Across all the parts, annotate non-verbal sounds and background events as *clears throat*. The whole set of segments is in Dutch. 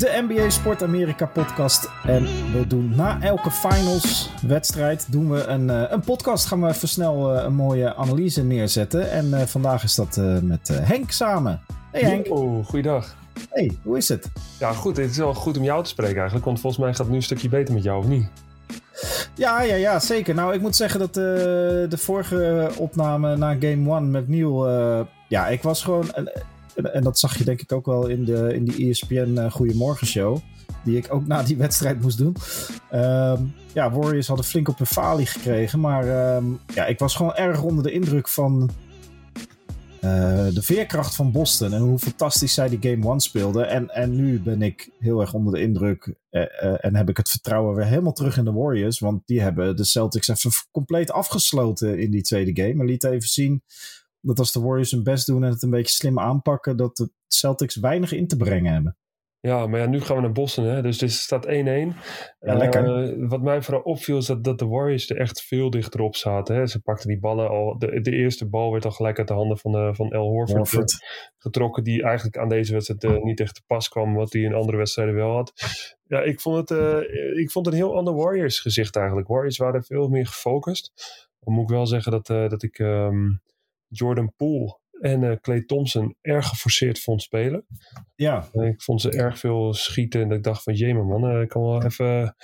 de NBA Sport Amerika podcast. En we doen na elke finals wedstrijd doen we een, uh, een podcast. Gaan we even snel uh, een mooie analyse neerzetten. En uh, vandaag is dat met Henk samen. Hey Henk. Oh, goeiedag. Hey, hoe is het? Ja, goed. Het is wel goed om jou te spreken eigenlijk. Want volgens mij gaat het nu een stukje beter met jou, of niet? Ja, ja, ja, zeker. Nou, ik moet zeggen dat de vorige opname na Game 1 met Neil... ja, ik was gewoon en dat zag je denk ik ook wel in, de, in die ESPN uh, Goedemorgen show. Die ik ook na die *laughs* wedstrijd moest doen. Uh, ja, Warriors hadden flink op hun falie gekregen. Maar uh, ja, ik was gewoon erg onder de indruk van uh, de veerkracht van Boston. En hoe fantastisch zij die Game 1 speelden. En, en nu ben ik heel erg onder de indruk. Uh, en heb ik het vertrouwen weer helemaal terug in de Warriors. Want die hebben de Celtics even compleet afgesloten in die tweede game. En liet even zien dat als de Warriors hun best doen en het een beetje slim aanpakken, dat de Celtics weinig in te brengen hebben. Ja, maar ja, nu gaan we naar Boston, hè? dus dit staat 1-1. Ja, lekker. Uh, wat mij vooral opviel is dat, dat de Warriors er echt veel dichter op zaten. Hè? Ze pakten die ballen al. De, de eerste bal werd al gelijk uit de handen van, uh, van El Horford, Horford. getrokken, die eigenlijk aan deze wedstrijd uh, niet echt te pas kwam, wat hij in andere wedstrijden wel had. Ja, ik vond het, ik vond het een heel ander Warriors gezicht eigenlijk. Warriors waren veel meer gefocust. Dan moet ik wel zeggen dat, dat ik. Um, Jordan Poole en uh, Clay Thompson erg geforceerd vond spelen. Ja. ik vond ze erg veel schieten en ik dacht van, jee man, ik kan wel even een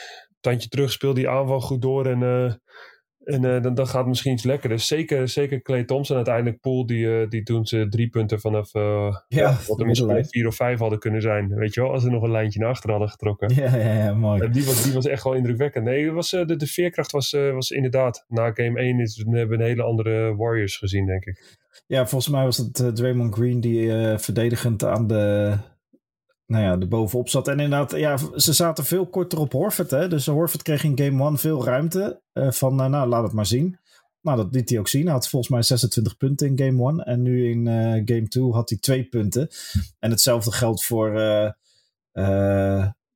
tandje terug, speel die aanval goed door en, uh, en dan, dan gaat het misschien iets lekker. Dus zeker, zeker Clay Thompson, uiteindelijk Poole, die, die doen ze drie punten vanaf ja, wat er misschien vier of vijf hadden kunnen zijn. Weet je wel, als ze nog een lijntje naar achter hadden getrokken. Ja, ja, ja mooi. die, was, die was echt wel indrukwekkend. Nee, was, de, de veerkracht was, was inderdaad, na game 1 is, we hebben een hele andere Warriors gezien, denk ik. Ja, volgens mij was het uh, Draymond Green die uh, verdedigend aan de, nou ja, de bovenop zat. En inderdaad, ja, ze zaten veel korter op Horford. Hè? Dus Horford kreeg in game 1 veel ruimte. Uh, van, nou, laat het maar zien. Nou, dat liet hij ook zien. Hij had volgens mij 26 punten in game 1. En nu in game 2 had hij twee punten. En hetzelfde geldt voor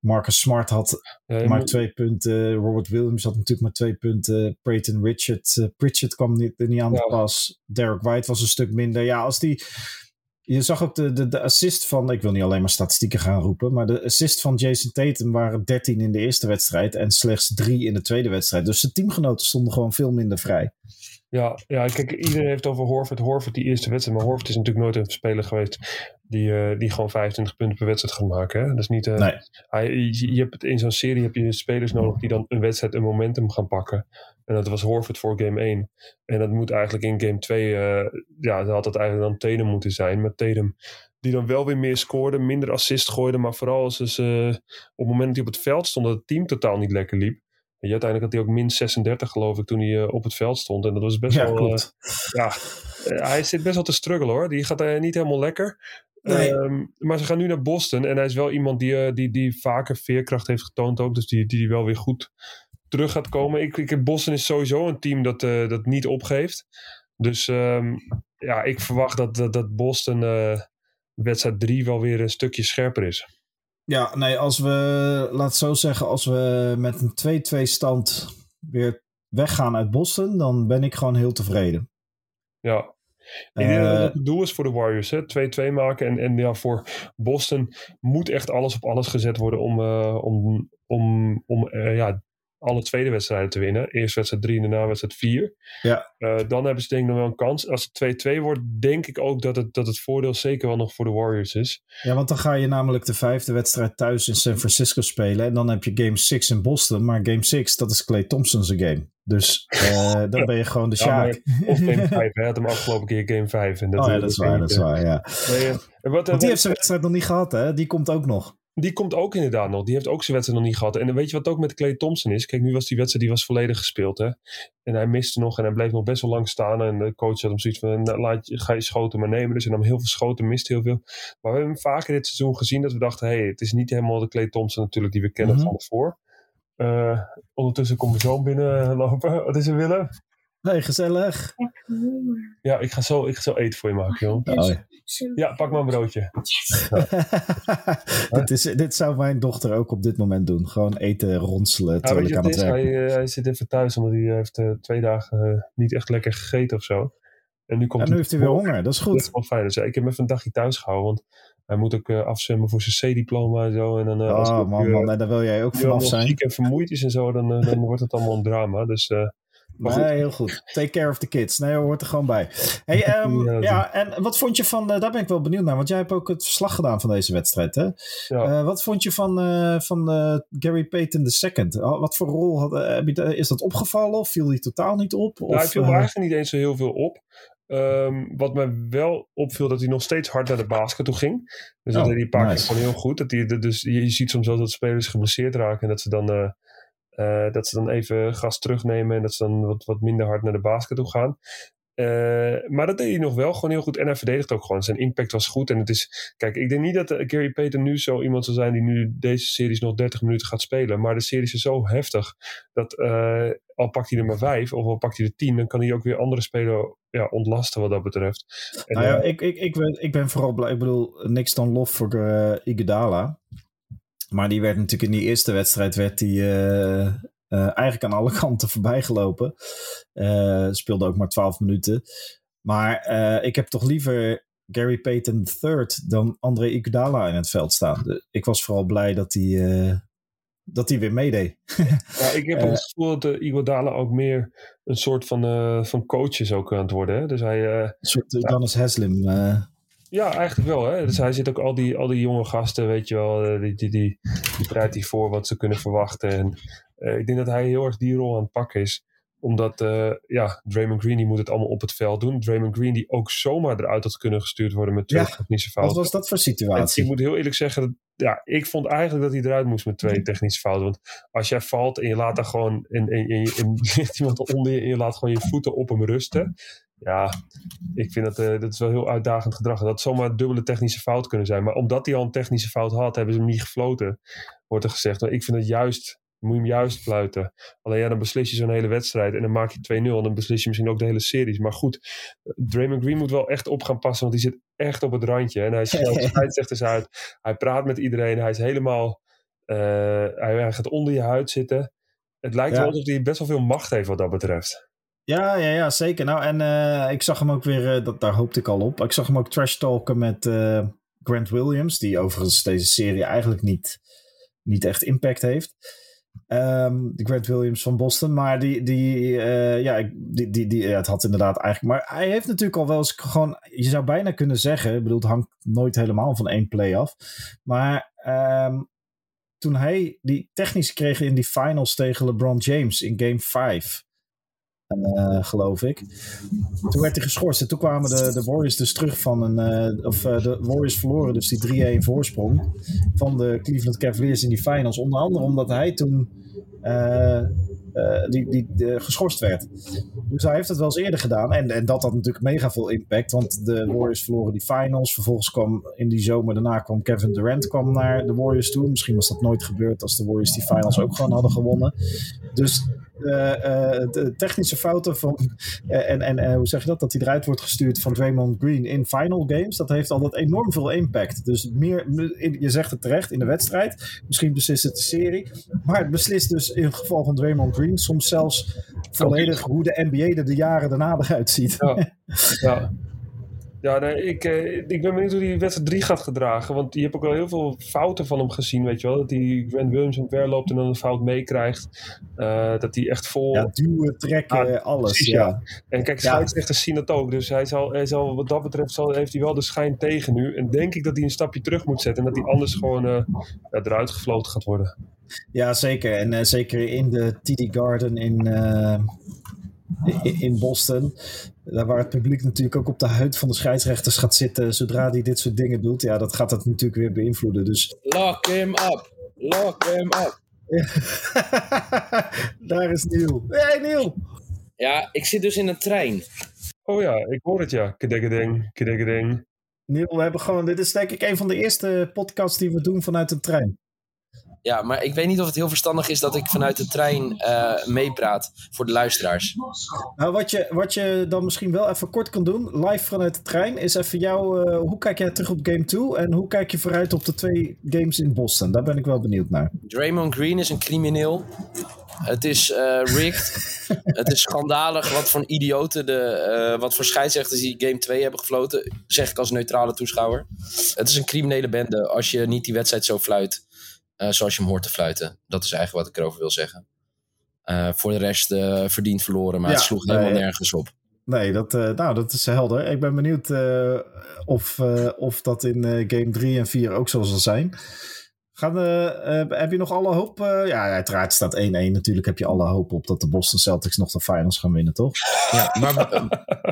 Marcus Smart had ja, maar moet... twee punten. Robert Williams had natuurlijk maar twee punten. Peyton Richard, Pritchard kwam niet, er niet aan de pas. Derek White was een stuk minder. Ja, als die... Je zag ook de, de, assist van... Ik wil niet alleen maar statistieken gaan roepen. Maar de assist van Jason Tatum waren 13 in de eerste wedstrijd. En slechts 3 in de tweede wedstrijd. Dus de teamgenoten stonden gewoon veel minder vrij. Ja, ja, kijk, iedereen heeft over Horford. Horford die eerste wedstrijd. Maar Horford is natuurlijk nooit een speler geweest die, uh, die gewoon 25 punten per wedstrijd gaat maken. Hè? Dat is niet, uh, nee. hij, je, je, hebt in zo'n serie heb je spelers nodig die dan een wedstrijd een momentum gaan pakken. En dat was Horford voor game 1. En dat moet eigenlijk in game 2, uh, ja, dat had het eigenlijk dan Tatum moeten zijn. Maar Tatum die dan wel weer meer scoorde, minder assist gooide. Maar vooral als ze, op het moment dat hij op het veld stond, dat het team totaal niet lekker liep. En uiteindelijk had hij ook min 36 geloof ik toen hij uh, op het veld stond. En dat was best ja, wel... Klopt. Uh, ja, uh, hij zit best wel te struggelen hoor. Die gaat niet helemaal lekker. Nee. Um, maar ze gaan nu naar Boston. En hij is wel iemand die, die, die vaker veerkracht heeft getoond ook. Dus die, die wel weer goed terug gaat komen. Ik, ik, Boston is sowieso een team dat, dat niet opgeeft. Dus um, ja, ik verwacht dat, dat, dat Boston wedstrijd 3 wel weer een stukje scherper is. Ja, nee, als we, laat het zo zeggen, als we met een 2-2 stand weer weggaan uit Boston, dan ben ik gewoon heel tevreden. Ja, ik denk dat het doel is voor de Warriors, 2-2 maken. En, en ja, voor Boston moet echt alles op alles gezet worden om, uh, om, om, om uh, ja, alle tweede wedstrijden te winnen. Eerst wedstrijd 3 en daarna wedstrijd 4. Ja. Uh, dan hebben ze denk ik nog wel een kans. Als het 2-2 wordt, denk ik ook dat het, dat het voordeel zeker wel nog voor de Warriors is. Ja, want dan ga je namelijk de vijfde wedstrijd thuis in San Francisco spelen. En dan heb je game 6 in Boston. Maar game 6, dat is Clay Thompson's game. Dus uh, *laughs* dan ben je gewoon de Sjaak. Ja, of game *laughs* 5. Hij had hem afgelopen keer game 5. En dat oh ja, dat is waar, dat is waar, ja. Nee, uh, wat, want die heeft zijn wedstrijd nog niet gehad, hè? Die komt ook nog. Die komt ook inderdaad nog. Die heeft ook zijn wedstrijd nog niet gehad. En weet je wat ook met Clay Thompson is? Kijk, nu was die wedstrijd die was volledig gespeeld. Hè? En hij miste nog en hij bleef nog best wel lang staan. En de coach had hem zoiets van, nou, laat je, ga je schoten maar nemen. Dus hij nam heel veel schoten, miste heel veel. Maar we hebben hem vaker dit seizoen gezien dat we dachten... hé, hey, het is niet helemaal de Clay Thompson natuurlijk die we kennen mm -hmm. van voor. Uh, ondertussen komt mijn zoon binnenlopen. Wat is er, Willem? Hey, gezellig. Ja, ik ga zo, ik ga zo eten voor je maken, joh. Oh, ja. ja. pak maar een broodje. *laughs* dit, is, dit zou mijn dochter ook op dit moment doen. Gewoon eten, ronselen, terwijl ja, ik aan het werk hij, uh, hij, zit even thuis, omdat hij heeft uh, twee dagen uh, niet echt lekker gegeten of zo. En nu, komt en nu heeft hij weer honger, dat is goed. Dat is wel fijn. Dus ik heb even een dagje thuis gehouden, want hij moet ook afzwemmen voor zijn C-diploma en zo. En dan, oh, als man, man, daar wil jij ook vanaf zijn. Als ziek en vermoeid is en zo, dan, dan wordt het allemaal een drama. Dus Nee, heel goed. Take care of the kids. Nee, hoort er gewoon bij. Hey, *laughs* um, ja, en wat vond je van, uh, daar ben ik wel benieuwd naar, want jij hebt ook het verslag gedaan van deze wedstrijd, hè? Ja. Uh, wat vond je van, uh, van Gary Payton II? Wat voor rol had, is dat opgevallen of viel hij totaal niet op? Nou, hij viel eigenlijk niet eens zo heel veel op. Um, wat me wel opviel, dat hij nog steeds hard naar de basket toe ging. Dus oh, dat deed hij een paar nice. keer gewoon heel goed. Dat hij, dus je ziet soms wel dat spelers geblesseerd raken en dat ze dan uh, dat ze dan even gas terugnemen en dat ze dan wat, wat minder hard naar de basket toe gaan. Uh, maar dat deed hij nog wel gewoon heel goed. En hij verdedigt ook gewoon. Zijn impact was goed. En het is. Kijk, ik denk niet dat uh, Gary Payton nu zo iemand zal zijn die nu deze series nog 30 minuten gaat spelen. Maar de series is zo heftig dat uh, al pakt hij er maar vijf of al pakt hij er tien, dan kan hij ook weer andere spelers ja, ontlasten wat dat betreft. En, nou ja, ik, ik, ik, ben, ik ben vooral blij. Ik bedoel, niks dan lof voor Iguodala. Maar die werd natuurlijk in die eerste wedstrijd werd die, uh, uh, eigenlijk aan alle *laughs* kanten voorbij gelopen. Uh, speelde ook maar 12 minuten. Maar ik heb toch liever Gary Payton III dan André Iguodala in het veld staan. ik was vooral blij dat hij, dat hij weer meedeed. *laughs* ja, ik heb het gevoel dat Iguodala ook meer een soort van, van coach is ook aan het worden. Hè? Dus hij, een soort Dennis Haslim. Ja, eigenlijk wel. Hè? Dus hij zit ook al die, al die jonge gasten, weet je wel, eh, die, die, die, die hij voor wat ze kunnen verwachten. En uh, ik denk dat hij heel erg die rol aan het pakken is. Omdat, uh, ja, Draymond Green die moet het allemaal op het veld doen. Draymond Green die ook zomaar eruit had kunnen gestuurd worden met twee ja, technische fouten. Wat was dat voor situatie? En ik moet heel eerlijk zeggen, ja, ik vond eigenlijk dat hij eruit moest met twee technische fouten. Want als jij valt en je laat dan gewoon in, in, in, in, iemand onder je en je laat gewoon je voeten op hem rusten ja, ik vind dat, uh, dat is wel heel uitdagend gedrag. Dat zomaar dubbele technische fout kunnen zijn. Maar omdat hij al een technische fout had, hebben ze hem niet gefloten, wordt er gezegd. Maar ik vind het juist, moet je hem juist fluiten. Alleen ja, dan beslis je zo'n hele wedstrijd en dan maak je 2-0 en dan beslis je misschien ook de hele series. Maar goed, Draymond Green moet wel echt op gaan passen, want die zit echt op het randje. En hij scheldt *laughs* scheidsrechters uit. Hij praat met iedereen. Hij is helemaal, uh, hij, gaat onder je huid zitten. Het lijkt wel alsof hij best wel veel macht heeft wat dat betreft. Ja, ja, ja, zeker. Nou, en uh, ik zag hem ook weer, uh, dat, daar hoopte ik al op. Ik zag hem ook trash talken met uh, Grant Williams, die overigens deze serie eigenlijk niet, niet echt impact heeft. Um, de Grant Williams van Boston, maar die, die, ja, die, die, die, het had inderdaad eigenlijk. Maar hij heeft natuurlijk al wel eens gewoon, je zou bijna kunnen zeggen, ik bedoel, het hangt nooit helemaal van één play af. Maar um, toen hij die technisch kreeg in die finals tegen LeBron James in game 5. Uh, geloof ik. Toen werd hij geschorst en toen kwamen de, de Warriors dus terug van een. Uh, of uh, de Warriors verloren dus die 3-1 voorsprong van de Cleveland Cavaliers in die finals. Onder andere omdat hij toen die, die geschorst werd. Dus hij heeft het wel eens eerder gedaan. En, en dat had natuurlijk mega veel impact. Want de Warriors verloren die finals. Vervolgens kwam in die zomer daarna kwam Kevin Durant kwam naar de Warriors toe. Misschien was dat nooit gebeurd als de Warriors die finals ook gewoon hadden gewonnen. Dus uh, de technische fouten van. en en hoe zeg je dat? Dat hij eruit wordt gestuurd van Draymond Green in final games. Dat heeft altijd enorm veel impact. Dus meer, je zegt het terecht in de wedstrijd. Misschien beslist het de serie. Maar het beslist dus in het geval van Draymond Green soms zelfs volledig hoe de NBA er de jaren daarna eruit ziet. Ja, *laughs* ja. Ja nee, ik, eh, ik ben benieuwd hoe die wedstrijd 3 gaat gedragen. Want je hebt ook wel heel veel fouten van hem gezien, weet je wel. Dat hij Grant Williams omver loopt en dan een fout meekrijgt. Uh, dat hij echt vol... Ja, duwen, trekken, alles. ja. En kijk, scheidsrechters zien dat ook. Dus hij zal, hij zal, wat dat betreft zal, heeft hij wel de schijn tegen nu. En denk ik dat hij een stapje terug moet zetten. En dat hij anders gewoon uh, eruit gefloten gaat worden. Ja, zeker. En uh, zeker in de TD Garden in, in Boston. Daar waar het publiek natuurlijk ook op de huid van de scheidsrechters gaat zitten. Zodra hij dit soort dingen doet. Ja, dat gaat dat natuurlijk weer beïnvloeden. Dus... Lock him up. Lock him up. *laughs* Daar is Neil. Hey Neil. Ja, ik zit dus in een trein. Oh ja, ik hoor het ja. Kedekkeding, kedekkeding. Neil, we hebben gewoon... Dit is denk ik een van de eerste podcasts die we doen vanuit een trein. Ja, maar ik weet niet of het heel verstandig is dat ik vanuit de trein uh, meepraat voor de luisteraars. Nou, wat je, wat je dan misschien wel even kort kan doen, live vanuit de trein, is even jou. Uh, hoe kijk jij terug op Game 2 en hoe kijk je vooruit op de twee games in Boston? Daar ben ik wel benieuwd naar. Draymond Green is een crimineel. Het is uh, rigged. *laughs* het is schandalig wat voor idioten de, uh, wat voor scheidsrechters die game 2 hebben gefloten. Zeg ik als neutrale toeschouwer. Het is een criminele bende als je niet die wedstrijd zo fluit zoals je hem hoort te fluiten. Dat is eigenlijk wat ik erover wil zeggen. voor de rest verdient verloren, maar ja, het sloeg helemaal nergens op. Nee, dat, nou, dat is helder. Ik ben benieuwd of, of dat in game 3 en 4 ook zo zal zijn. Gaan, uh, heb je nog alle hoop? Uh, ja, uiteraard staat 1-1. Natuurlijk heb je alle hoop op dat de Boston Celtics nog de finals gaan winnen, toch? Ja, maar *laughs*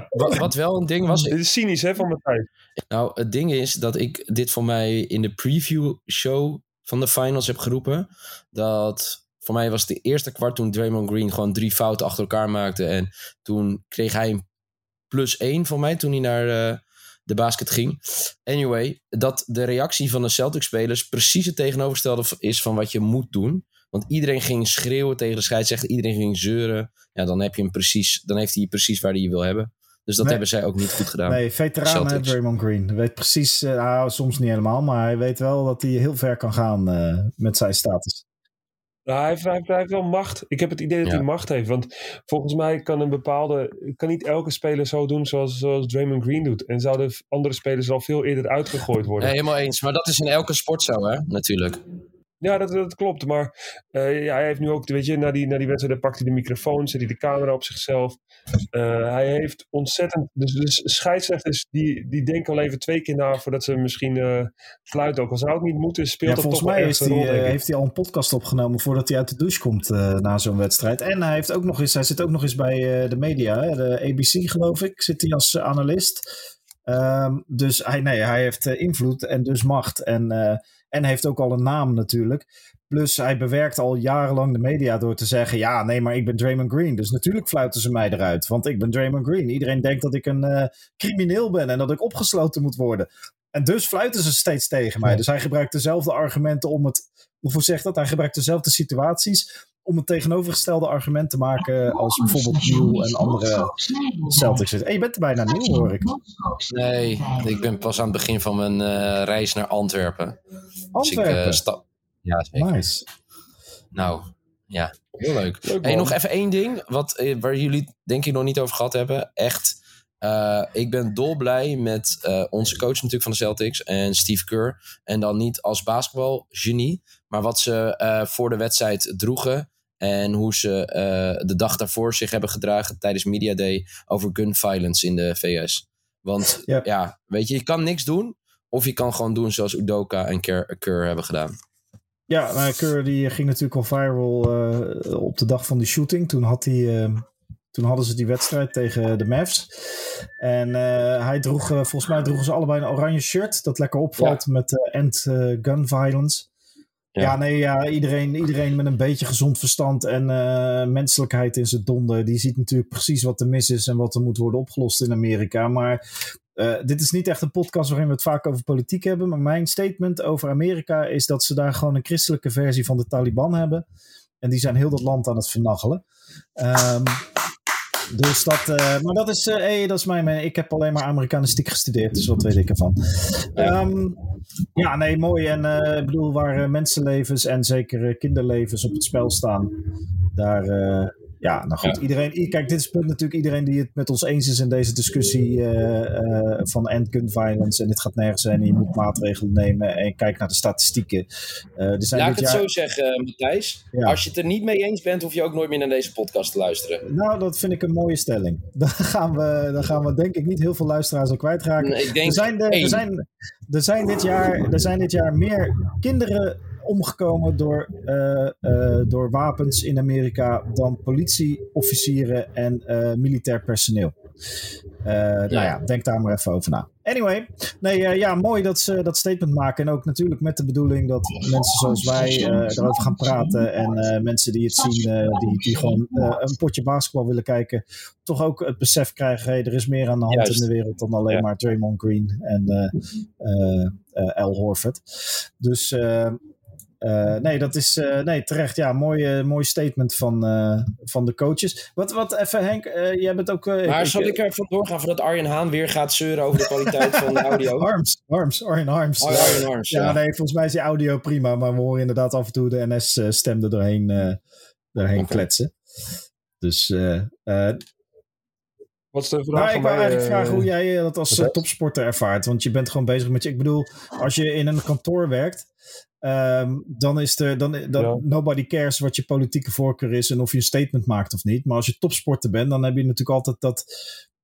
wat, wat, wel een ding was... Dit is cynisch, hè, van Matthijs? Nou, het ding is dat ik dit voor mij in de preview show van de finals heb geroepen. Dat voor mij was het de eerste kwart toen Draymond Green gewoon drie fouten achter elkaar maakte. En toen kreeg hij een plus 1 voor mij toen hij naar... Uh, de basket ging. Anyway, dat de reactie van de Celtics-spelers precies het tegenovergestelde is van wat je moet doen. Want iedereen ging schreeuwen tegen de scheidsrechter, iedereen ging zeuren. Ja, dan, heb je hem precies, dan heeft hij precies waar hij je wil hebben. Dus dat hebben zij ook niet goed gedaan. Nee, veteraan Draymond Green. Weet precies, uh, nou, soms niet helemaal, maar hij weet wel dat hij heel ver kan gaan uh, met zijn status. Nou, hij, heeft, hij, heeft, wel macht. Ik heb het idee dat hij macht heeft. Want volgens mij kan een bepaalde. kan niet elke speler zo doen zoals, zoals Draymond Green doet. En zouden andere spelers al veel eerder uitgegooid worden. helemaal eens. Maar dat is in elke sport zo, hè? Natuurlijk. Ja, dat, dat klopt. Maar uh, ja, hij heeft nu ook, weet je, na die, na die wedstrijd pakt hij de microfoon, zet hij de camera op zichzelf. Uh, hij heeft ontzettend. Dus, dus scheidsrechters die, die denken al even twee keer na voordat ze misschien uh, fluiten. Ook al zou het niet moeten, speelt ja, volgens mij is die, heeft hij al een podcast opgenomen voordat hij uit de douche komt na zo'n wedstrijd. En hij, heeft ook nog eens, hij zit ook nog eens bij de media, hè, de ABC geloof ik, zit hij als analist. Um, dus hij, nee, hij heeft invloed en dus macht. En en heeft ook al een naam natuurlijk. Plus hij bewerkt al jarenlang de media door te zeggen: Ja, nee, maar ik ben Draymond Green. Dus natuurlijk fluiten ze mij eruit. Want ik ben Draymond Green. Iedereen denkt dat ik een uh, crimineel ben en dat ik opgesloten moet worden. En dus fluiten ze steeds tegen mij. Dus hij gebruikt dezelfde argumenten om het. Hoe zegt dat? Hij gebruikt dezelfde situaties om het tegenovergestelde argument te maken als bijvoorbeeld Nieuw en andere Celtics. Hey, je bent er bijna nieuw, hoor ik. Nee, ik ben pas aan het begin van mijn uh, reis naar Antwerpen. Antwerpen? Dus ik, uh, stap... Ja, zeker. Nice. Nou, ja, heel leuk. leuk hey, nog even één ding, wat, uh, waar jullie denk ik nog niet over gehad hebben. Echt, ik ben dolblij met onze coach natuurlijk van de Celtics en Steve Kerr. En dan niet als basketbalgenie, maar wat ze voor de wedstrijd droegen en hoe ze uh, de dag daarvoor zich hebben gedragen tijdens Media Day over gun violence in de VS. Want ja. ja, weet je, je kan niks doen. Of je kan gewoon doen zoals Udoka en Kerr, hebben gedaan. Ja, maar Kerr die ging natuurlijk al viral uh, op de dag van die shooting. Toen, had hij, uh, toen hadden ze die wedstrijd tegen de Mavs. En hij droeg, volgens mij droegen ze allebei een oranje shirt. Dat lekker opvalt ja. met end gun violence. Ja, nee, ja, iedereen, iedereen met een beetje gezond verstand en uh, menselijkheid in zijn donder, die ziet natuurlijk precies wat er mis is en wat er moet worden opgelost in Amerika. Maar uh, dit is niet echt een podcast waarin we het vaak over politiek hebben. Maar mijn statement over Amerika is dat ze daar gewoon een christelijke versie van de Taliban hebben. En die zijn heel dat land aan het vernachelen. Um, dus dat, uh, maar dat is, uh, hey, dat is mijn, ik heb alleen maar Amerikanistiek gestudeerd, dus wat weet ik ervan. Um, ja, nee, mooi. En ik bedoel, waar mensenlevens en zeker kinderlevens op het spel staan, daar, ja, nou goed, iedereen, kijk, dit is punt natuurlijk, iedereen die het met ons eens is in deze discussie uh, uh, van end gun violence en dit gaat nergens zijn en je moet maatregelen nemen en kijk naar de statistieken. Uh, er zijn Laat ik het zo zeggen, Matthijs. Als je het er niet mee eens bent, hoef je ook nooit meer naar deze podcast te luisteren. Nou, dat vind ik een mooie stelling. *laughs* Dan gaan we, dan gaan we denk ik niet heel veel luisteraars al kwijtraken. Nee, ik denk er, zijn er, zijn, er, zijn dit jaar, er zijn dit jaar meer kinderen omgekomen door, uh, uh, door wapens in Amerika dan politieofficieren en uh, militair personeel. Nou ja, denk daar maar even over na. Anyway, nee, ja, mooi dat ze dat statement maken. En ook natuurlijk met de bedoeling dat mensen zoals wij erover gaan praten. En mensen die het zien, die, die gewoon een potje basketbal willen kijken, toch ook het besef krijgen: hey, er is meer aan de hand Juist. in de wereld dan alleen ja. maar Draymond Green en Al Horford. Dus uh, nee, dat is uh, nee, terecht. Ja, mooi, uh, mooi statement van, van de coaches. Wat, wat even, Henk, jij bent ook. maar ik, zal ik er vandoor gaan voordat Arjen Haan weer gaat zeuren over de kwaliteit van de audio? *laughs* Arms, Arms, Arjen Arms. Oh, Arjen Arms. Ja, ja, nee, volgens mij is die audio prima, maar we horen inderdaad af en toe de NS-stem er doorheen daarheen kletsen. Dus wat is de vraag? Nou, ik wil eigenlijk vragen hoe jij dat als topsporter ervaart. Want je bent gewoon bezig met je. Ik bedoel, als je in een kantoor werkt, um, dan is er. Dan, dan, Nobody cares wat je politieke voorkeur is en of je een statement maakt of niet. Maar als je topsporter bent, dan heb je natuurlijk altijd dat.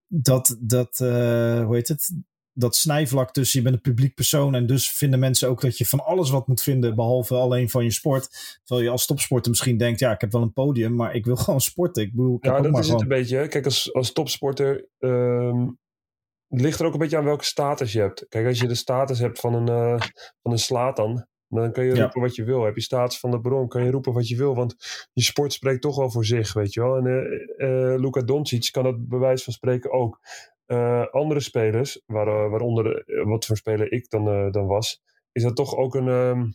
Dat, dat uh, hoe heet het? dat snijvlak tussen je bent een publiek persoon en dus vinden mensen ook dat je van alles wat moet vinden behalve alleen van je sport. Terwijl je als topsporter misschien denkt, ja, ik heb wel een podium, maar ik wil *laughs* gewoon sporten. Ik bedoel, ik ja, dat is gewoon... het een beetje. Kijk, als, als topsporter um, ligt er ook een beetje aan welke status je hebt. Kijk, als je de status hebt van een, uh, van een slatan, dan kan je roepen wat je wil. Heb je status van de bron, kan je roepen wat je wil. Want je sport spreekt toch wel voor zich, weet je wel. En uh, uh, Luka Doncic kan dat bewijs van spreken ook. Uh, andere spelers, waar, waaronder wat voor speler ik dan, dan was, is dat toch ook een. Um,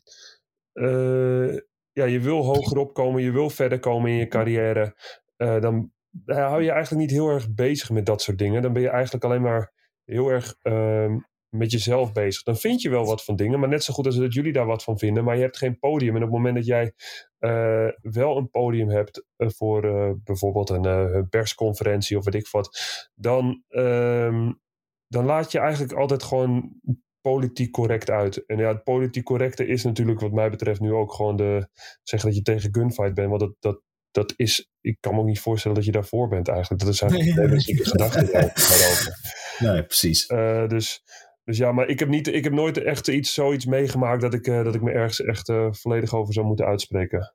ja, je wil hoger opkomen, je wil verder komen in je carrière. dan hou je eigenlijk niet heel erg bezig met dat soort dingen. Dan ben je eigenlijk alleen maar heel erg um, met jezelf bezig. Dan vind je wel wat van dingen, maar net zo goed als dat jullie daar wat van vinden. Maar je hebt geen podium. En op het moment dat jij uh, wel een podium hebt uh, voor uh, bijvoorbeeld een persconferentie of weet ik wat, dan, um, dan laat je eigenlijk altijd gewoon politiek correct uit. En ja, het politiek correcte is natuurlijk wat mij betreft nu ook gewoon de zeggen dat je tegen gunfight bent. Want dat, dat, dat is, ik kan me ook niet voorstellen dat je daarvoor bent eigenlijk. Dat is eigenlijk nee, een hele gedachte *laughs* daarover. Nee, precies. dus dus ja, maar ik heb, niet, ik heb nooit echt iets, zoiets meegemaakt dat ik, uh, dat ik me ergens echt uh, volledig over zou moeten uitspreken.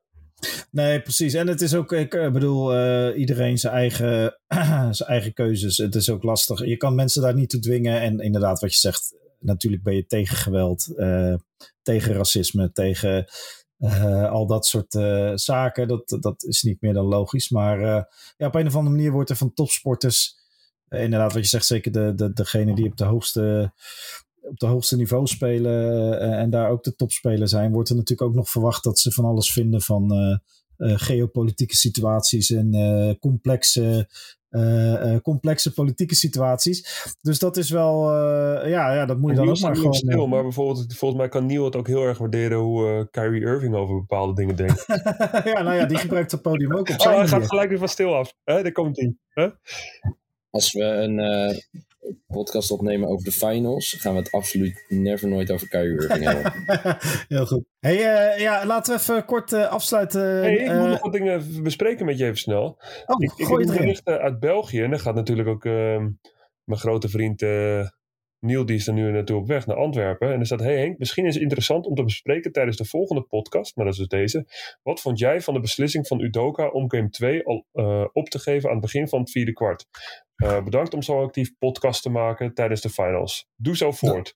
Nee, precies. En het is ook, ik uh, bedoel, iedereen zijn eigen, *clears throat* zijn eigen keuzes. Het is ook lastig. Je kan mensen daar niet toe dwingen. En inderdaad, wat je zegt, natuurlijk ben je tegen geweld, tegen racisme, tegen al dat soort zaken. Dat, dat is niet meer dan logisch. Maar ja, op een of andere manier wordt er van topsporters eh, inderdaad, wat je zegt, zeker de, de, degene die op de hoogste, op de hoogste niveau spelen uh, en daar ook de topspeler zijn, wordt er natuurlijk ook nog verwacht dat ze van alles vinden van uh, geopolitieke situaties en complexe, complexe politieke situaties. Dus dat is wel, ja, ja, dat moet je dan ook maar gewoon... Stil, maar bijvoorbeeld, volgens mij kan Neil het ook heel erg waarderen hoe Kyrie Irving over bepaalde dingen denkt. *laughs* ja, nou ja, die gebruikt het podium ook op zijn Oh, hij gaat gelijk weer van stil af. Hè? Daar komt hij. Als we een uh, podcast opnemen over de finals, gaan we het absoluut never nooit over Kyrie Irving hebben. *laughs* Heel goed. Hey, uh, ja, laten we even kort uh, afsluiten. Hey, ik moet nog wat dingen bespreken met je even snel. Oh, ik, ik heb berichten uit België en daar gaat natuurlijk ook ehm, mijn grote vriend Niel die is er nu naartoe op weg naar Antwerpen. En er staat, hey Henk, misschien is het interessant om te bespreken tijdens de volgende podcast, maar dat is dus deze. Wat vond jij van de beslissing van Udoka om Game 2 al uh, op te geven aan het begin van het vierde kwart? Uh, bedankt om zo actief podcast te maken tijdens de finals. Doe zo voort.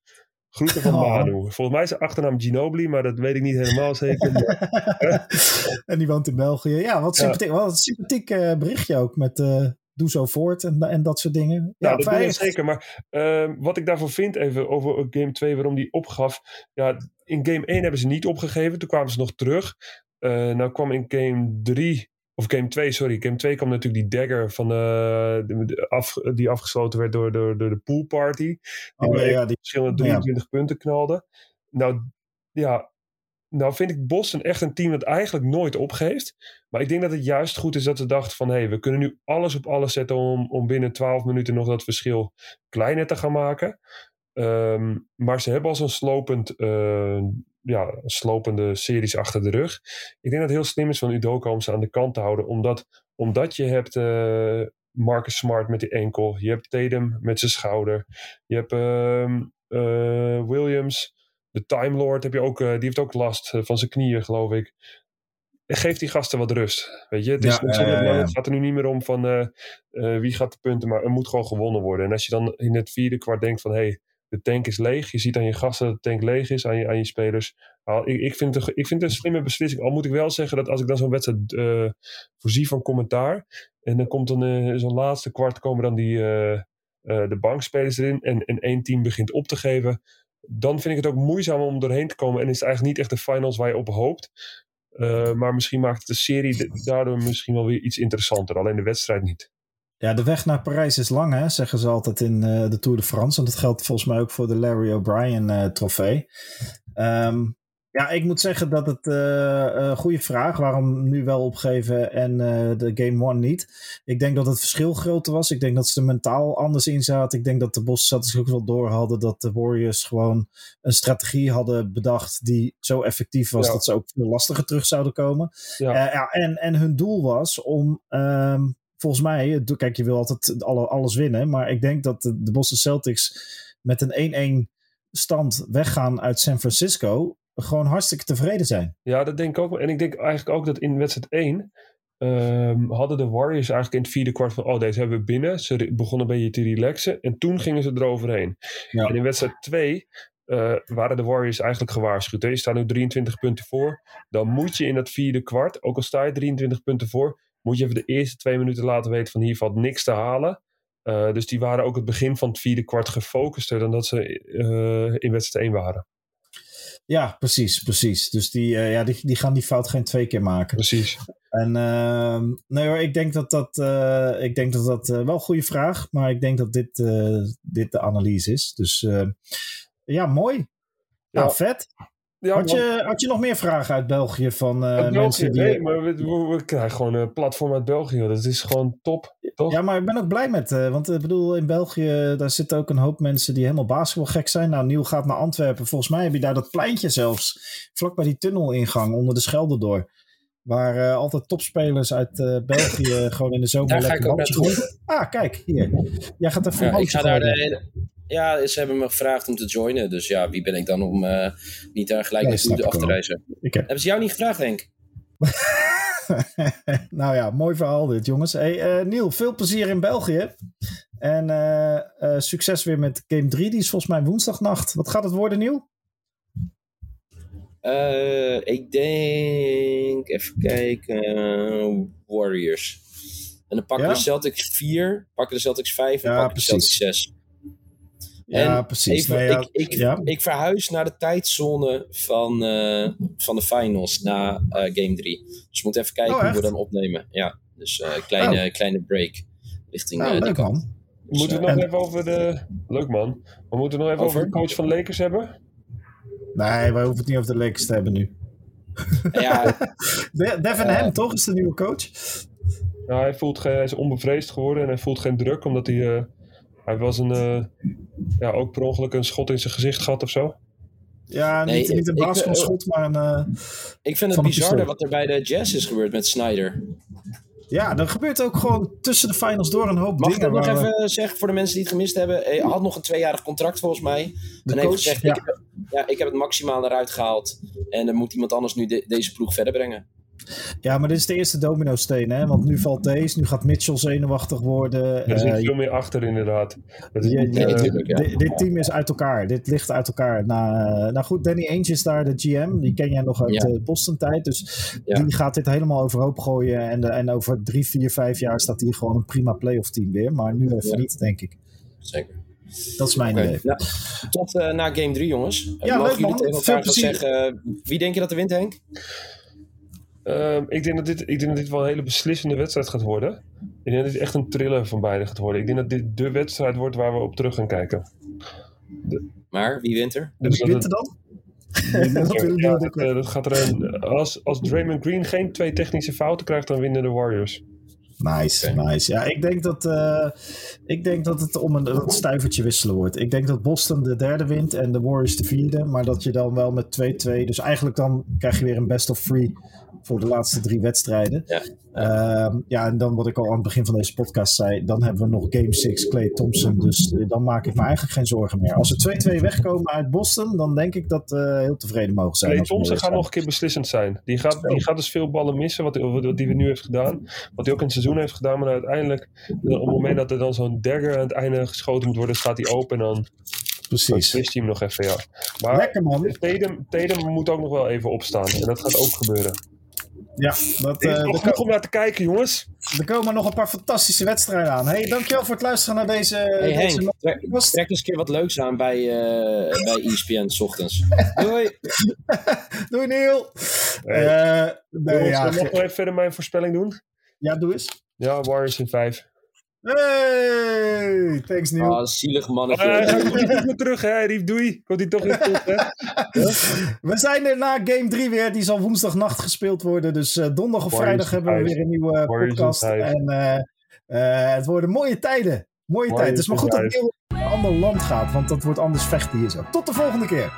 Groeten van oh. Manu. Volgens mij is zijn achternaam Ginobili, maar dat weet ik niet helemaal zeker. *laughs* en die woont in België. Ja, wat sympathiek. Wat sympathiek uh, berichtje ook met uh, doe zo voort en, en dat soort dingen. Ja, dat doe zeker. Maar uh, wat ik daarvan vind, even over Game 2, waarom die opgaf. Ja, in Game 1 hebben ze niet opgegeven. Toen kwamen ze nog terug. Nou kwam in Game 3 of Game 2, sorry. Game 2 kwam natuurlijk die dagger van, uh, af, die afgesloten werd door, door, door de poolparty. Die, oh, ja, die verschillende 23 ja. punten knalde. Nou, ja. Nou vind ik Boston echt een team dat eigenlijk nooit opgeeft. Maar ik denk dat het juist goed is dat ze dachten van... hé, hey, we kunnen nu alles op alles zetten om, om binnen 12 minuten nog dat verschil kleiner te gaan maken. Um, maar ze hebben al zo'n slopend uh, ja, slopende series achter de rug. Ik denk dat het heel slim is van Udoka om ze aan de kant te houden. Omdat, omdat je hebt uh, Marcus Smart met die enkel. Je hebt Tatum met zijn schouder. Je hebt uh, Williams. De Time Lord heb je ook, uh, die heeft ook last van zijn knieën, geloof ik. Geef die gasten wat rust. Weet je, het, is, ja, het gaat er nu niet meer om van wie gaat de punten, maar er moet gewoon gewonnen worden. En als je dan in het vierde kwart denkt van hé, hey, de tank is leeg. Je ziet aan je gasten dat de tank leeg is, aan je, aan je spelers. Ik, ik, vind het, ik vind het een slimme beslissing. Al moet ik wel zeggen dat als ik dan zo'n wedstrijd uh, voorzie van commentaar. En dan komt dan uh, zo'n laatste kwart komen dan die, uh, de bankspelers erin. En, en één team begint op te geven. Dan vind ik het ook moeizaam om doorheen te komen. En is het eigenlijk niet echt de finals waar je op hoopt. maar misschien maakt de serie daardoor misschien wel weer iets interessanter. Alleen de wedstrijd niet. Ja, de weg naar Parijs is lang, hè, zeggen ze altijd in uh, de Tour de France. En dat geldt volgens mij ook voor de Larry O'Brien uh, trofee. Um, Ja, ik moet zeggen dat het uh, goede vraag. Waarom nu wel opgeven en de Game One niet? Ik denk dat het verschil groter was. Ik denk dat ze er mentaal anders in zaten. Ik denk dat de zich ook wel door hadden dat de Warriors gewoon een strategie hadden bedacht die zo effectief was dat ze ook veel lastiger terug zouden komen. Ja. ja en, en hun doel was om. Um, volgens mij, kijk, je wil altijd alles winnen. Maar ik denk dat de, Boston Celtics met een 1-1 stand weggaan uit San Francisco gewoon hartstikke tevreden zijn. Ja, dat denk ik ook. En ik denk eigenlijk ook dat in wedstrijd 1 ehm, hadden de Warriors eigenlijk in het vierde kwart van, oh, deze hebben we binnen. Ze begonnen een beetje te relaxen en toen gingen ze eroverheen. Ja. En in wedstrijd 2 uh, eh, waren de Warriors eigenlijk gewaarschuwd. Je staat nu 23 punten voor. Dan moet je in het vierde kwart, ook al sta je 23 punten voor, moet je even de eerste twee minuten laten weten van hier valt niks te halen. Uh, dus die waren ook het begin van het vierde kwart gefocuster dan dat ze uh, in wedstrijd 1 waren. Ja, precies, precies. Dus die, uh, ja, die, die gaan die fout geen twee keer maken. Precies. En uh, nee hoor, ik denk dat dat, ik denk dat, dat wel een goede vraag, maar ik denk dat dit, dit de analyse is. Dus ja, mooi. Ja, nou, vet. Ja, had, je, had je nog meer vragen uit België van uh, mensen die... Nee, maar we, we, krijgen gewoon een platform uit België. Dat is gewoon top, toch? Ja, maar ik ben ook blij met... Uh, want ik bedoel, in België, daar zitten ook een hoop mensen die helemaal basketbalgek zijn. Nou, Nieuw gaat naar Antwerpen. Volgens mij heb je daar dat pleintje zelfs. Vlak bij die tunnelingang, onder de Schelde door. Waar altijd topspelers uit België *laughs* gewoon in de zomer daar lekker ga ik ook naartoe. Ah, kijk, hier. Jij gaat even ja, Ik ga daar de, ja, ze hebben me gevraagd om te joinen. Dus ja, wie ben ik dan om uh, niet daar gelijk nee, naartoe af te reizen? Heb... Hebben ze jou niet gevraagd, Henk? *laughs* nou ja, mooi verhaal dit, jongens. Hey, uh, Niel, veel plezier in België. En uh, succes weer met Game 3. Die is volgens mij woensdagnacht. Wat gaat het worden, Niel? ik denk, even kijken, Warriors. En dan pakken ja? de Celtics 4, pakken de Celtics 5 en ja, pakken precies. de Celtics 6. Ja, precies. Even, ik, ik, ja. ik, verhuis naar de tijdzone van, uh, van de finals na uh, game 3. Dus we moeten even kijken oh, hoe we dan opnemen. Ja, dus uh, kleine, oh. kleine break richting oh, die kant. Dus, moeten we het nog even over de... Leuk man. We moeten nog even over, over de coach van Lakers hebben? Nee, wij hoeven het niet over de Lakers te hebben nu. Ja. *laughs* Devin Ham, toch? Is de nieuwe coach? Ja, hij, voelt hij is onbevreesd geworden en hij voelt geen druk omdat hij hij was een, uh, ja, ook per ongeluk een schot in zijn gezicht gehad of zo. Ja, niet, nee, niet een basketbalschot, maar een... Uh, ik vind het bizar wat er bij de Jazz is gebeurd met Snyder. Ja, er gebeurt ook gewoon tussen de finals door een hoop Mag dingen. Mag ik nog even zeggen voor de mensen die het gemist hebben? Hij had nog een tweejarig contract volgens mij. De en coach, heeft gezegd, ja. Ik, heb, ja, ik heb het maximaal eruit gehaald. En dan moet iemand anders nu deze ploeg verder brengen. Ja, maar dit is de eerste domino-steen, hè? Want nu valt deze, nu gaat Mitchell zenuwachtig worden. Er zit uh, veel meer achter, inderdaad. Is, ja, uh, dit, team is uit elkaar. Dit ligt uit elkaar. Nou, uh, nou goed, Danny Ainge is daar de GM. Die ken jij nog uit de Boston-tijd. Dus die gaat dit helemaal overhoop gooien. En, en over drie, vier, vijf jaar staat hier gewoon een prima playoff team weer. Maar nu even niet, denk ik. Zeker. Dat is mijn idee. Nou, tot na game 3, jongens. Ja, Mogen leuk, jullie tegen elkaar zeggen... wie denk je dat er wint, Henk? Um, ik, denk dat dit, ik denk dat dit wel een hele beslissende wedstrijd gaat worden. Ik denk dat dit echt een thriller van beide gaat worden. Ik denk dat dit de wedstrijd wordt waar we op terug gaan kijken. maar wie wint er? Dus wie wint er dan? *laughs* ja, *laughs* dat, dat, gaat er een, als, als Draymond Green geen twee technische fouten krijgt, dan winnen de Warriors. Nice, nice. Ja, ik denk dat, uh, ik denk dat het om een, een stuivertje wisselen wordt. Ik denk dat Boston de derde wint en de Warriors de vierde. Maar dat je dan wel met 2-2. Dus eigenlijk dan krijg je weer een best of three voor de laatste drie wedstrijden. Ja. Uh, ja, en dan wat ik al aan het begin van deze podcast zei, dan hebben we nog Game 6, Clay Thompson. Dus eh, dan maak ik me eigenlijk geen zorgen meer. Als we 2-2 wegkomen uit Boston, dan denk ik dat we heel tevreden mogen zijn. Clay Thompson gaat nog een keer beslissend zijn. Die gaat, die gaat dus veel ballen missen, wat, wat die we nu heeft gedaan. Wat hij ook in het seizoen heeft gedaan. Maar uiteindelijk, op het moment dat er dan zo'n dagger aan het einde geschoten moet worden, staat hij open en dan Precies. Hij hem nog even, ja. Maar Lekker man. Tatum, Tatum moet ook nog wel even opstaan. En dat gaat ook gebeuren. Ja, dat is uh, nog genoeg om naar te kijken, jongens. Er komen nog een paar fantastische wedstrijden aan. Hey, dankjewel voor het luisteren naar deze. Hey Henk, trek, eens een keer wat leuks aan bij, uh, bij ESPN s ochtends. *laughs* Doei. Doei Neil. Hey. Uh, nee, ja, mag nog even verder mijn voorspelling doen? Ja, doe eens. Ja, Warriors in 5. Hey, thanks Neil. Ah, zielig mannetje. Uh, hij komt niet meer terug, hè? Rief, doei. Komt hij toch niet terug, hè? *laughs* We zijn er na Game 3 weer. Die zal woensdagnacht gespeeld worden. Dus uh, donderdag of vrijdag hebben we weer een nieuwe podcast. En uh, het worden mooie tijden. Mooie tijden. Het is maar goed dat Neil naar een ander land gaat. Want dat wordt anders vechten hier zo. Tot de volgende keer.